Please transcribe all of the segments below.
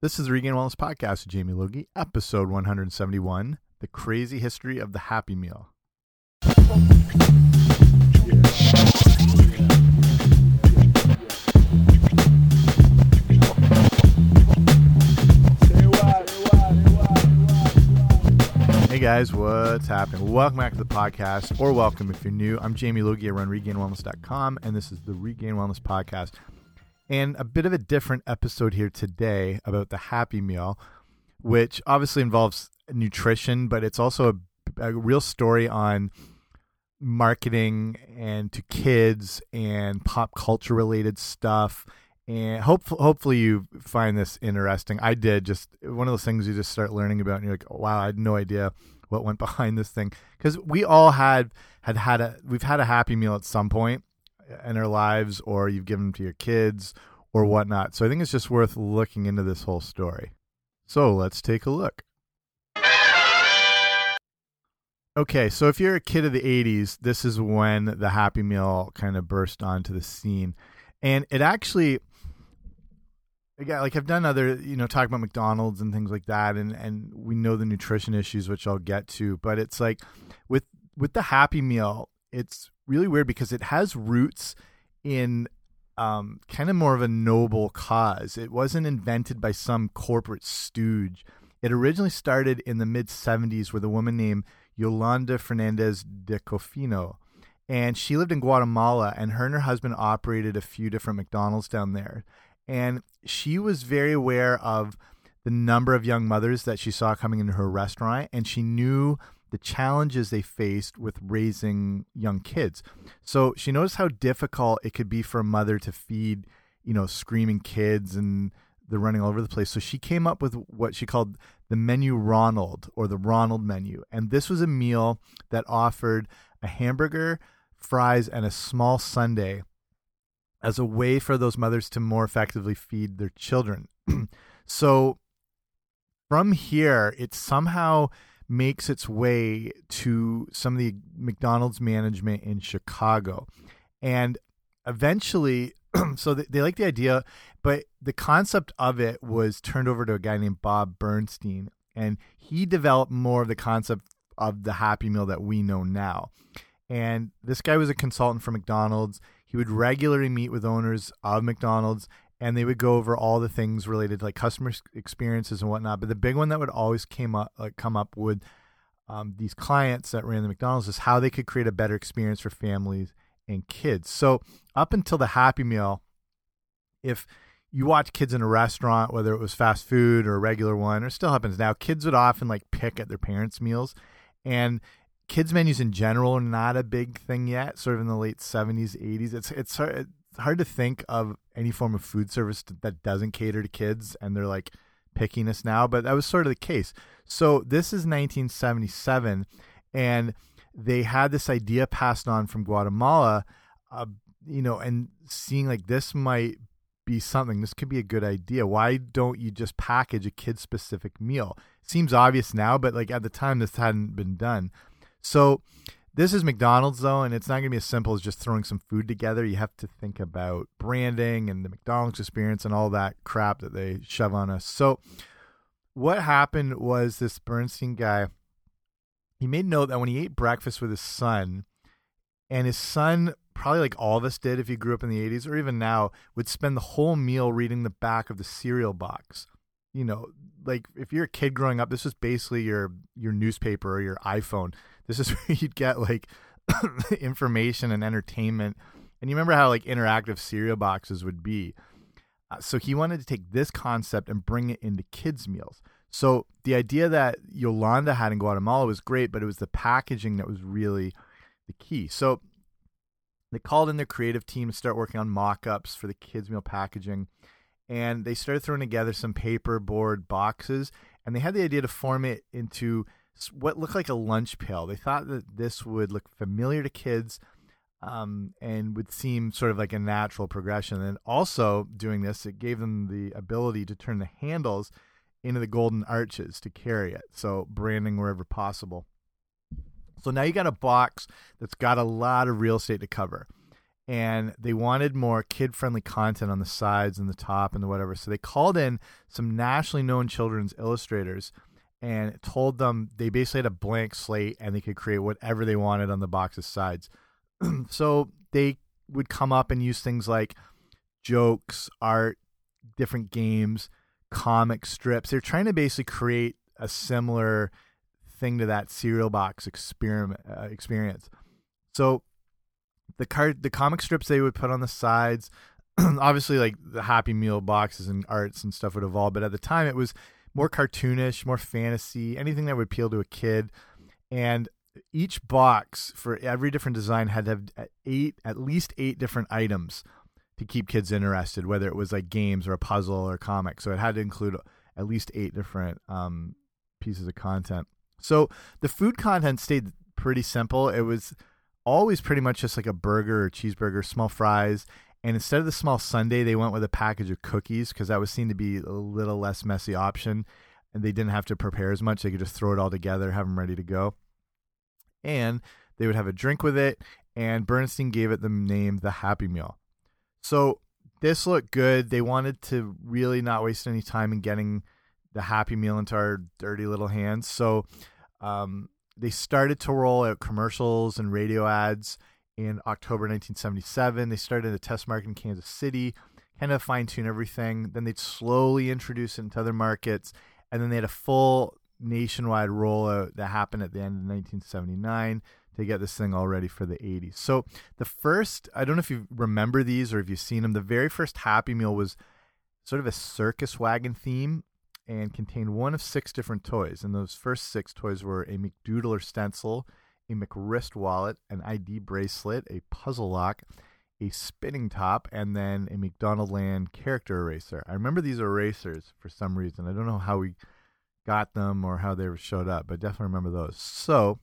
This is the Regained Wellness Podcast with Jamie Logie, episode 171 The Crazy History of the Happy Meal. Hey guys, what's happening? Welcome back to the podcast, or welcome if you're new. I'm Jamie Logie. I run regainedwellness.com, and this is the Regained Wellness Podcast. And a bit of a different episode here today about the Happy Meal, which obviously involves nutrition, but it's also a, a real story on marketing and to kids and pop culture related stuff. And hopefully, hopefully you find this interesting. I did just one of those things you just start learning about, and you're like, oh, "Wow, I had no idea what went behind this thing." Because we all had had had a we've had a happy meal at some point, in our lives or you've given them to your kids or whatnot. So I think it's just worth looking into this whole story. So let's take a look. Okay, so if you're a kid of the 80s, this is when the Happy Meal kind of burst onto the scene. And it actually again, like I've done other, you know, talk about McDonald's and things like that, and and we know the nutrition issues, which I'll get to. But it's like with with the Happy Meal, it's really weird because it has roots in um, kind of more of a noble cause. It wasn't invented by some corporate stooge. It originally started in the mid 70s with a woman named Yolanda Fernandez de Cofino. And she lived in Guatemala, and her and her husband operated a few different McDonald's down there. And she was very aware of the number of young mothers that she saw coming into her restaurant, and she knew the challenges they faced with raising young kids. So she noticed how difficult it could be for a mother to feed, you know, screaming kids and they're running all over the place. So she came up with what she called the menu Ronald or the Ronald menu. And this was a meal that offered a hamburger, fries, and a small sundae as a way for those mothers to more effectively feed their children. so from here, it somehow makes its way to some of the McDonald's management in Chicago. And eventually, so they, they like the idea, but the concept of it was turned over to a guy named Bob Bernstein. And he developed more of the concept of the Happy Meal that we know now. And this guy was a consultant for McDonald's. He would regularly meet with owners of McDonald's and they would go over all the things related to like customer experiences and whatnot. But the big one that would always came up like come up would um, these clients that ran the McDonald's is how they could create a better experience for families and kids. So up until the Happy Meal, if you watch kids in a restaurant, whether it was fast food or a regular one, or still happens now, kids would often like pick at their parents' meals, and kids menus in general are not a big thing yet. Sort of in the late seventies, eighties, it's it's hard, hard to think of any form of food service that doesn't cater to kids, and they're like picking us now. But that was sort of the case. So this is 1977, and they had this idea passed on from Guatemala, uh, you know, and seeing like this might be something. This could be a good idea. Why don't you just package a kid specific meal? Seems obvious now, but like at the time, this hadn't been done. So this is McDonald's though, and it's not going to be as simple as just throwing some food together. You have to think about branding and the McDonald's experience and all that crap that they shove on us. So, what happened was this Bernstein guy. He made note that when he ate breakfast with his son, and his son, probably like all of us did if you grew up in the 80s or even now, would spend the whole meal reading the back of the cereal box. You know, like if you're a kid growing up, this was basically your your newspaper or your iPhone this is where you'd get like information and entertainment. And you remember how like interactive cereal boxes would be. Uh, so he wanted to take this concept and bring it into kids' meals. So the idea that Yolanda had in Guatemala was great, but it was the packaging that was really the key. So they called in their creative team to start working on mock-ups for the kids' meal packaging, and they started throwing together some paperboard boxes, and they had the idea to form it into what looked like a lunch pail. They thought that this would look familiar to kids um, and would seem sort of like a natural progression. And also, doing this, it gave them the ability to turn the handles into the golden arches to carry it. So, branding wherever possible. So, now you got a box that's got a lot of real estate to cover. and they wanted more kid friendly content on the sides and the top and the whatever. So they called in some nationally known children's illustrators and told them they basically had a blank slate and they could create whatever they wanted on the box's sides. so they would come up and use things like jokes, art, different games, comic strips. They're trying to basically create a similar thing to that cereal box experiment uh, experience. So the card the comic strips they would put on the sides obviously like the happy meal boxes and arts and stuff would evolve but at the time it was more cartoonish more fantasy anything that would appeal to a kid. And each box for every different design had to have eight at least eight different items to keep kids interested whether it was like games or a puzzle or a comic. So it had to include at least eight different um, pieces of content. So the food content stayed pretty simple. It was always pretty much just like a burger or cheeseburger, small fries. And instead of the small sundae, they went with a package of cookies because that was seen to be a little less messy option. And they didn't have to prepare as much. They could just throw it all together, have them ready to go. And they would have a drink with it. And Bernstein gave it the name the Happy Meal. So this looked good. They wanted to really not waste any time in getting the Happy Meal into our dirty little hands. So um, they started to roll out commercials and radio ads in October 1977. They started a test market in Kansas City, kind of fine tune everything. Then they'd slowly introduce it into other markets, and then they had a full nationwide rollout that happened at the end of 1979 to get this thing all ready for the 80s. So the first, I don't know if you remember these or if you've seen them, the very first Happy Meal was sort of a circus wagon theme and contained one of six different toys. And those first six toys were a McDoodler stencil, a McWrist wallet, an ID bracelet, a puzzle lock, a spinning top, and then a McDonaldland character eraser. I remember these erasers for some reason. I don't know how we got them or how they showed up, but definitely remember those. So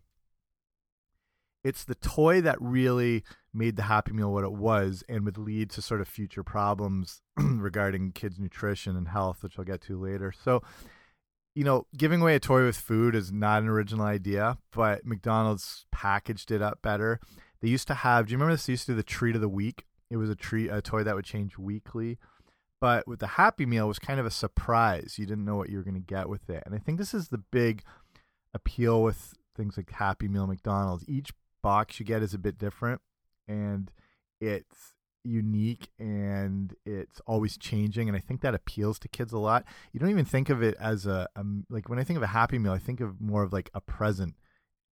it's the toy that really made the Happy Meal what it was and would lead to sort of future problems regarding kids' nutrition and health, which I'll get to later. So, you know, giving away a toy with food is not an original idea, but McDonald's packaged it up better. They used to have, do you remember this? They used to do the treat of the week. It was a treat, a toy that would change weekly. But with the Happy Meal, was kind of a surprise. You didn't know what you were going to get with it. And I think this is the big appeal with things like Happy Meal McDonald's. Each box you get is a bit different and it's unique and it's always changing and i think that appeals to kids a lot. You don't even think of it as a, a like when i think of a happy meal i think of more of like a present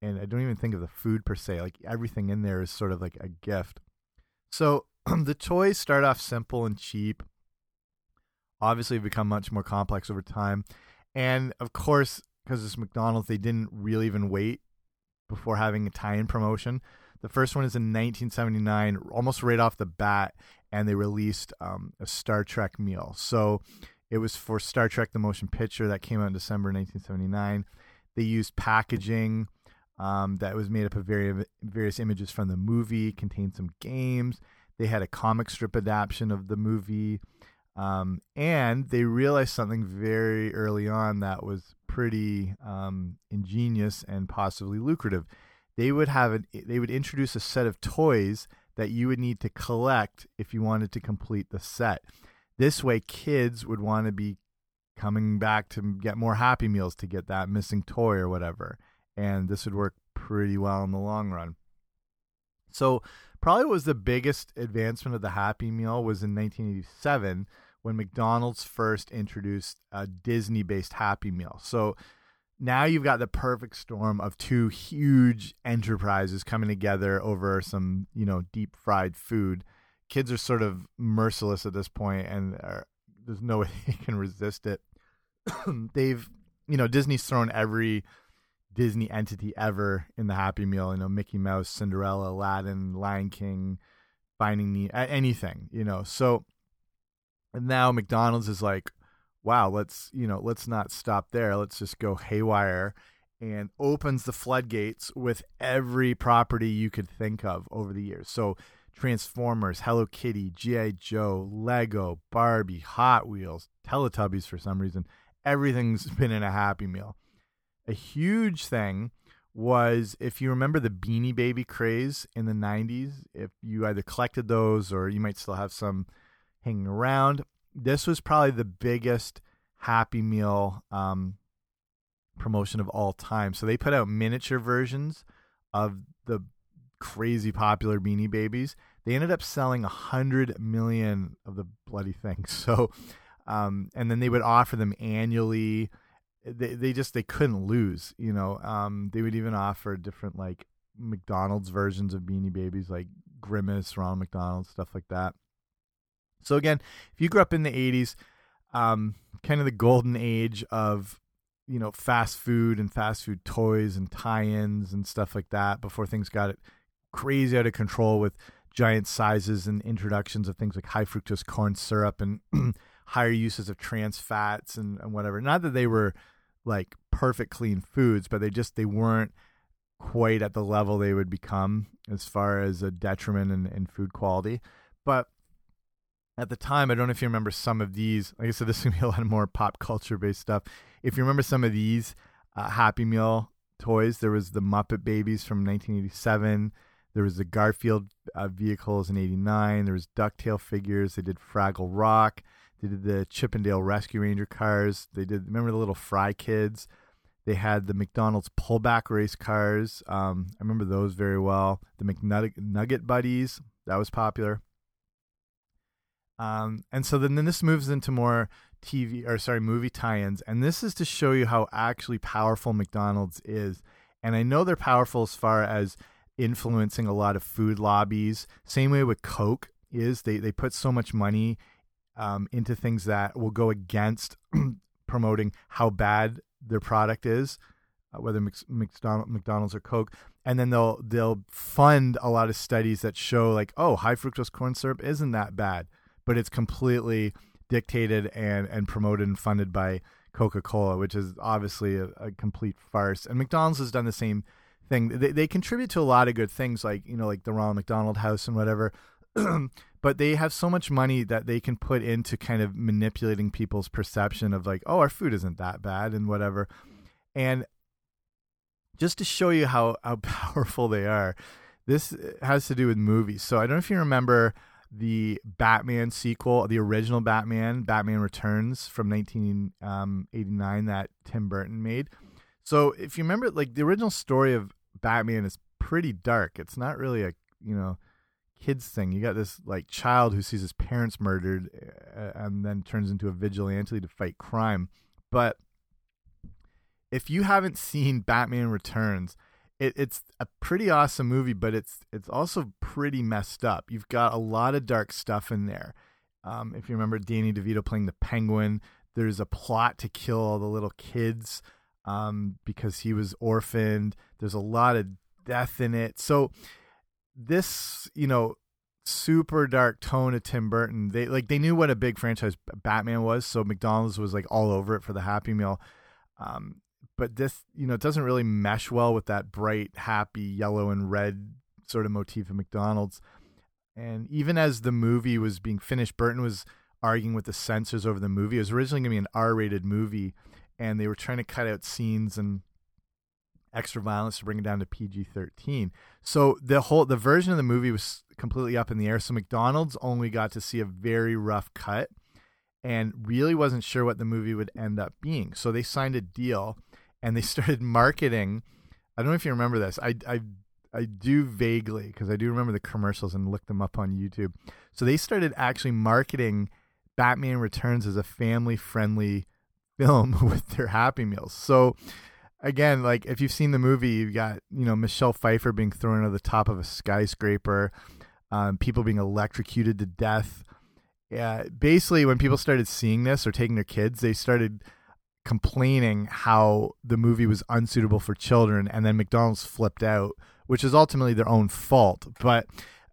and i don't even think of the food per se like everything in there is sort of like a gift. So the toys start off simple and cheap. Obviously become much more complex over time and of course because it's mcdonald's they didn't really even wait before having a tie-in promotion. The first one is in 1979, almost right off the bat, and they released um, a Star Trek meal. So it was for Star Trek: The Motion Picture that came out in December 1979. They used packaging um, that was made up of very, various images from the movie, contained some games. They had a comic strip adaptation of the movie. Um, and they realized something very early on that was pretty um, ingenious and possibly lucrative. They would have an, they would introduce a set of toys that you would need to collect if you wanted to complete the set. This way, kids would want to be coming back to get more Happy Meals to get that missing toy or whatever. And this would work pretty well in the long run. So probably was the biggest advancement of the Happy Meal was in 1987 when McDonald's first introduced a Disney based Happy Meal. So now you've got the perfect storm of two huge enterprises coming together over some, you know, deep fried food. Kids are sort of merciless at this point and are, there's no way they can resist it. They've, you know, Disney's thrown every Disney entity ever in the Happy Meal. You know, Mickey Mouse, Cinderella, Aladdin, Lion King, Finding the anything. You know, so now McDonald's is like, wow, let's you know, let's not stop there. Let's just go haywire, and opens the floodgates with every property you could think of over the years. So. Transformers, Hello Kitty, G.I. Joe, Lego, Barbie, Hot Wheels, Teletubbies for some reason. Everything's been in a Happy Meal a huge thing was if you remember the Beanie Baby craze in the 90s, if you either collected those or you might still have some hanging around, this was probably the biggest Happy Meal um, promotion of all time. So they put out miniature versions of the crazy popular Beanie Babies. They ended up selling a hundred million of the bloody things. So, um, and then they would offer them annually they they just they couldn't lose. You know, um, they would even offer different like McDonald's versions of Beanie Babies, like Grimace, Ronald McDonald, stuff like that. So again, if you grew up in the '80s, um, kind of the golden age of you know fast food and fast food toys and tie-ins and stuff like that, before things got crazy out of control with giant sizes and introductions of things like high fructose corn syrup and higher uses of trans fats and, and whatever. Not that they were like perfect clean foods, but they just they weren't quite at the level they would become as far as a detriment in, in food quality. But at the time, I don't know if you remember some of these. Like I said, this is gonna be a lot of more pop culture based stuff. If you remember some of these uh, Happy Meal toys, there was the Muppet Babies from 1987. There was the Garfield uh, vehicles in '89. There was Ducktail figures. They did Fraggle Rock. They did the Chip 'n Dale Rescue Ranger cars. They did remember the little Fry Kids. They had the McDonald's pullback race cars. Um, I remember those very well. The McNugget Buddies that was popular. Um, and so then, then this moves into more TV or sorry movie tie-ins, and this is to show you how actually powerful McDonald's is. And I know they're powerful as far as influencing a lot of food lobbies. Same way with Coke is they they put so much money um, into things that will go against promoting how bad their product is, uh, whether McDonald's or Coke, and then they'll they'll fund a lot of studies that show like, oh, high fructose corn syrup isn't that bad, but it's completely dictated and and promoted and funded by Coca Cola, which is obviously a, a, complete farce. And McDonald's has done the same thing. They they contribute to a lot of good things, like you know, like the Ronald McDonald House and whatever. but they have so much money that they can put into kind of manipulating people's perception of like, oh, our food isn't that bad and whatever. And just to show you how how powerful they are, this has to do with movies. So I don't know if you remember the Batman sequel, the original Batman, Batman Returns from 1989 um, that Tim Burton made. So if you remember, like the original story of Batman is pretty dark. It's not really a you know kids thing. You got this like child who sees his parents murdered uh, and then turns into a vigilante to fight crime. But if you haven't seen Batman Returns, it, it's a pretty awesome movie, but it's it's also pretty messed up. You've got a lot of dark stuff in there. Um, if you remember Danny DeVito playing the Penguin, there's a plot to kill all the little kids um, because he was orphaned. There's a lot of death in it. So this, you know, super dark tone of Tim Burton, they like they knew what a big franchise Batman was, so McDonald's was like all over it for the Happy Meal. Um, but this, you know, it doesn't really mesh well with that bright, happy yellow and red sort of motif of McDonald's. And even as the movie was being finished, Burton was arguing with the censors over the movie. It was originally going to be an R-rated movie, and they were trying to cut out scenes and extra violence to bring it down to PG thirteen. So the whole the version of the movie was completely up in the air. So McDonald's only got to see a very rough cut, and really wasn't sure what the movie would end up being. So they signed a deal, and they started marketing. I don't know if you remember this. I I I do vaguely because I do remember the commercials and looked them up on YouTube. So they started actually marketing Batman Returns as a family friendly film with their Happy Meals. So again, like if you've seen the movie, you've got you know Michelle Pfeiffer being thrown over the top of a skyscraper, um, people being electrocuted to death. Yeah, basically, when people started seeing this or taking their kids, they started complaining how the movie was unsuitable for children, and then McDonald's flipped out, which is ultimately their own fault. But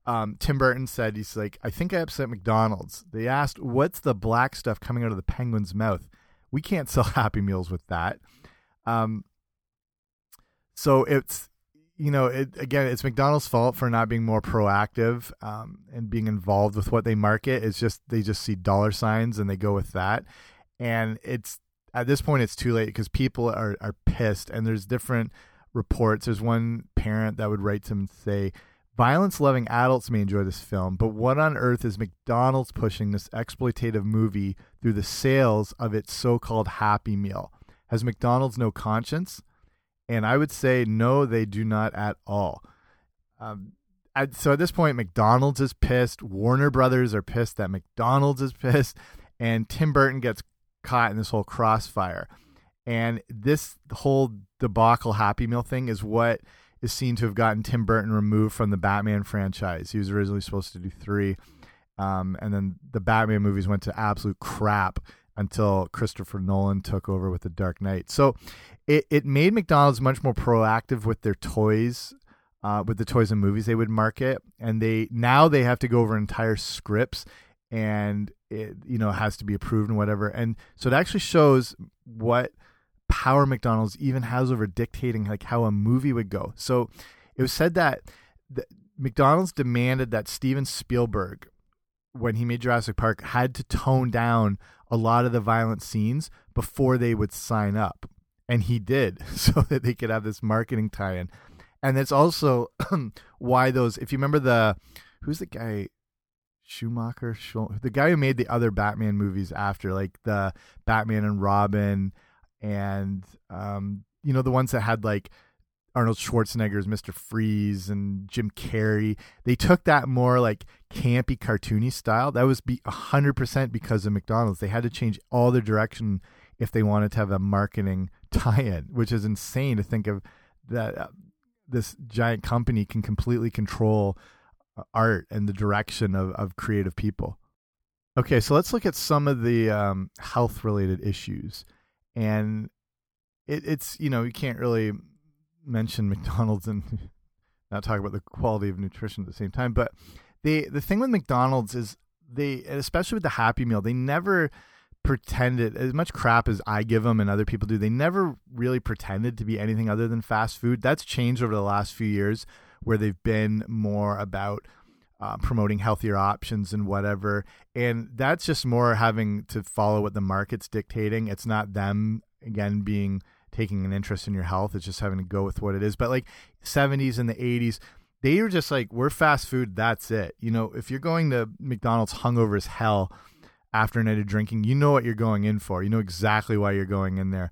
um, Tim Burton said he's like, I think I upset McDonald's. They asked, "What's the black stuff coming out of the penguin's mouth?" We can't sell Happy Meals with that. Um, so it's you know it again it's mcdonald's fault for not being more proactive um, and being involved with what they market it's just they just see dollar signs and they go with that and it's at this point it's too late because people are, are pissed and there's different reports. There's one parent that would write to him and say, Violence loving adults may enjoy this film, but what on earth is McDonald's pushing this exploitative movie through the sales of its so called Happy Meal? Has McDonald's no conscience? And I would say, no, they do not at all. Um, so at this point, McDonald's is pissed. Warner Brothers are pissed that McDonald's is pissed. And Tim Burton gets caught in this whole crossfire. And this whole debacle Happy Meal thing is what is seen to have gotten Tim Burton removed from the Batman franchise. He was originally supposed to do three, um, and then the Batman movies went to absolute crap until Christopher Nolan took over with The Dark Knight. So it it made McDonald's much more proactive with their toys. Uh, with the toys and movies they would market, and they now they have to go over entire scripts, and it you know has to be approved and whatever. And so it actually shows what power McDonald's even has over dictating like how a movie would go. So it was said that the, McDonald's demanded that Steven Spielberg, when he made Jurassic Park, had to tone down a lot of the violent scenes before they would sign up, and he did, so that they could have this marketing tie-in. And that's also why those. If you remember the, who's the guy? Schumacher, the guy who made the other Batman movies after, like the Batman and Robin and um, you know the ones that had like Arnold Schwarzenegger's Mr. Freeze and Jim Carrey. They took that more like campy, cartoony style. That was be hundred percent because of McDonald's. They had to change all their direction if they wanted to have a marketing tie-in, which is insane to think of that. Uh, this giant company can completely control art and the direction of, of creative people. Okay, so let's look at some of the um, health related issues and it, it's you know you can't really mention McDonald's and not talk about the quality of nutrition at the same time. But the the thing with McDonald's is they, especially with the Happy Meal, they never pretended as much crap as I give them and other people do. They never really pretended to be anything other than fast food. That's changed over the last few years, where they've been more about uh, promoting healthier options and whatever. And that's just more having to follow what the market's dictating. It's not them again being taking an interest in your health. It's just having to go with what it is. But like 70s and the 80s, they were just like, we're fast food. That's it. You know, if you're going to McDonald's hungover as hell after a night of drinking, you know what you're going in for. You know exactly why you're going in there.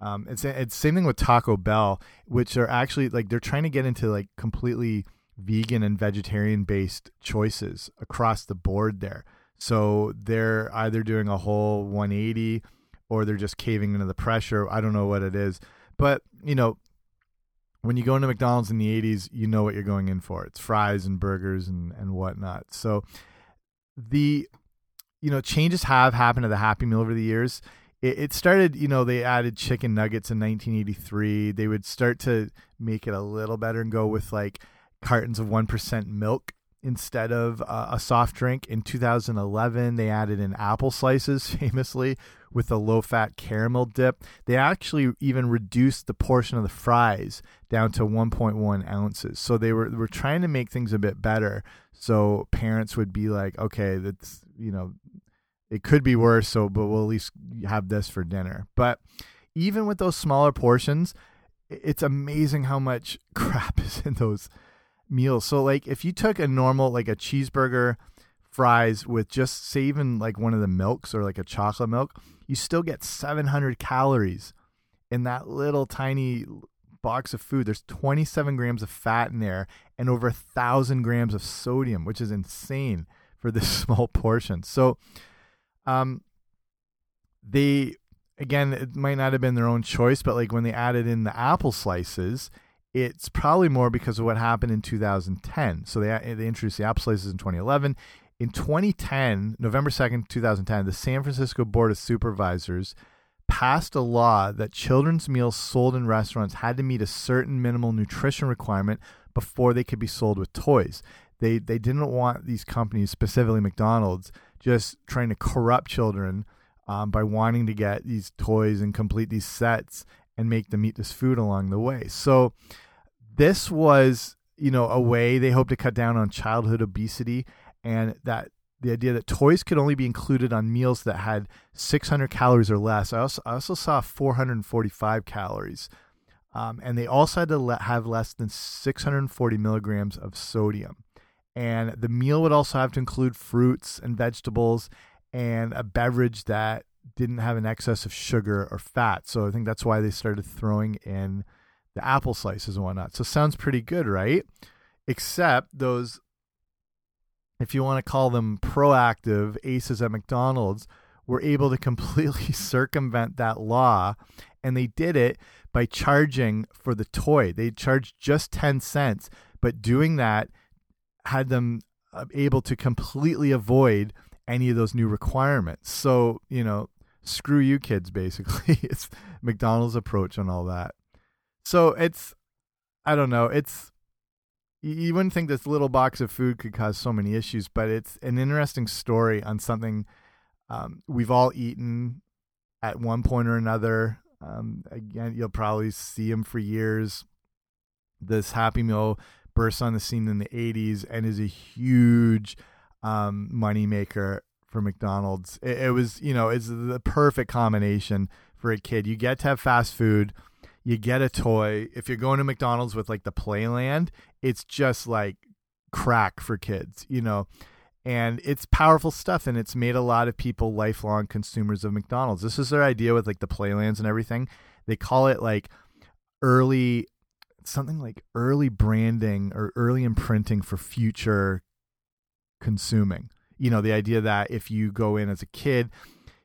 Um, it's it's same thing with Taco Bell, which are actually like they're trying to get into like completely vegan and vegetarian based choices across the board there. So they're either doing a whole 180 or they're just caving into the pressure. I don't know what it is. But, you know, when you go into McDonald's in the 80s, you know what you're going in for. It's fries and burgers and, and whatnot. So the, you know, changes have happened to the Happy Meal over the years. It, it started, you know, they added chicken nuggets in 1983. They would start to make it a little better and go with like cartons of 1% milk instead of uh, a soft drink. In 2011, they added in apple slices, famously, with a low fat caramel dip. They actually even reduced the portion of the fries down to 1.1 ounces. So they were, were trying to make things a bit better. So parents would be like, okay, that's, you know, it could be worse. So, but we'll at least have this for dinner. But even with those smaller portions, it's amazing how much crap is in those meals. So like if you took a normal like a cheeseburger, fries with just say even like one of the milks or like a chocolate milk, you still get 700 calories in that little tiny box of food. There's 27 grams of fat in there and over a thousand grams of sodium, which is insane for this small portion. So, um, they again, it might not have been their own choice, but like when they added in the apple slices, it's probably more because of what happened in 2010. So they they introduced the apple slices in 2011. In 2010, November 2nd, 2010, the San Francisco Board of Supervisors passed a law that children's meals sold in restaurants had to meet a certain minimal nutrition requirement before they could be sold with toys. They they didn't want these companies, specifically McDonald's, just trying to corrupt children um, by wanting to get these toys and complete these sets and make them eat this food along the way. So this was, you know, a way they hope to cut down on childhood obesity and that the idea that toys could only be included on meals that had 600 calories or less. I also, I also saw 445 calories. Um, and they also had to have less than 640 milligrams of sodium. And the meal would also have to include fruits and vegetables and a beverage that didn't have an excess of sugar or fat. So I think that's why they started throwing in the apple slices and whatnot. So sounds pretty good, right? Except those, if you want to call them proactive aces at McDonald's, were able to completely circumvent that law. And they did it by charging for the toy. They charged just 10 cents, but doing that had them uh, able to completely avoid any of those new requirements. So, you know, screw you kids basically. it's McDonald's approach on all that. So, it's I don't know, it's you wouldn't think this little box of food could cause so many issues, but it's an interesting story on something um, we've all eaten at one point or another. Um, again, you'll probably see them for years. This Happy Meal burst on the scene in the 80s and is a huge um, money maker for McDonald's. It, it, was, you know, it's the perfect combination for a kid. You get to have fast food, you get a toy. If you're going to McDonald's with like the Playland, it's just like crack for kids, you know. And it's powerful stuff, and it's made a lot of people lifelong consumers of McDonald's. This is their idea with like the Playlands and everything. They call it like early something like early branding or early imprinting for future consuming. You know, the idea that if you go in as a kid,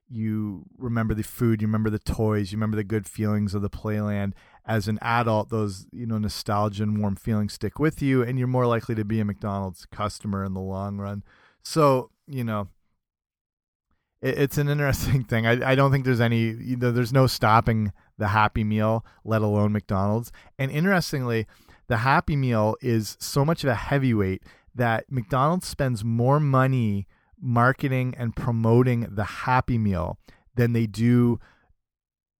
you remember the food, you remember the toys, you remember the good feelings of the playland. As an adult, those, you know, nostalgia and warm feelings stick with you, and you're more likely to be a McDonald's customer in the long run. So, you know, it's an interesting thing. I, I don't think there's any, you know, there's no stopping the Happy Meal, let alone McDonald's. And interestingly, the Happy Meal is so much of a heavyweight that McDonald's spends more money marketing and promoting the Happy Meal than they do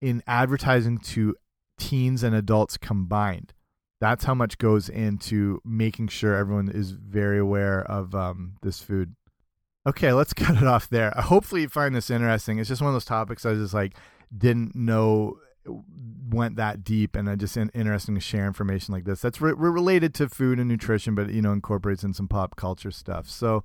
in advertising to teens and adults combined. That's how much goes into making sure everyone is very aware of um, this food. Okay, let's cut it off there. Hopefully, you find this interesting. It's just one of those topics I just like didn't know went that deep and I just interesting to share information like this. That's re related to food and nutrition but you know incorporates in some pop culture stuff. So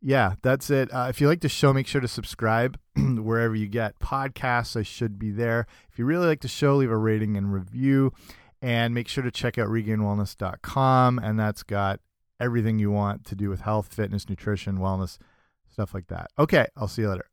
yeah that's it. Uh, if you like the show make sure to subscribe wherever you get podcasts. I should be there. If you really like the show leave a rating and review and make sure to check out regainedwellness.com and that's got everything you want to do with health fitness nutrition wellness stuff like that. Okay i'll see you later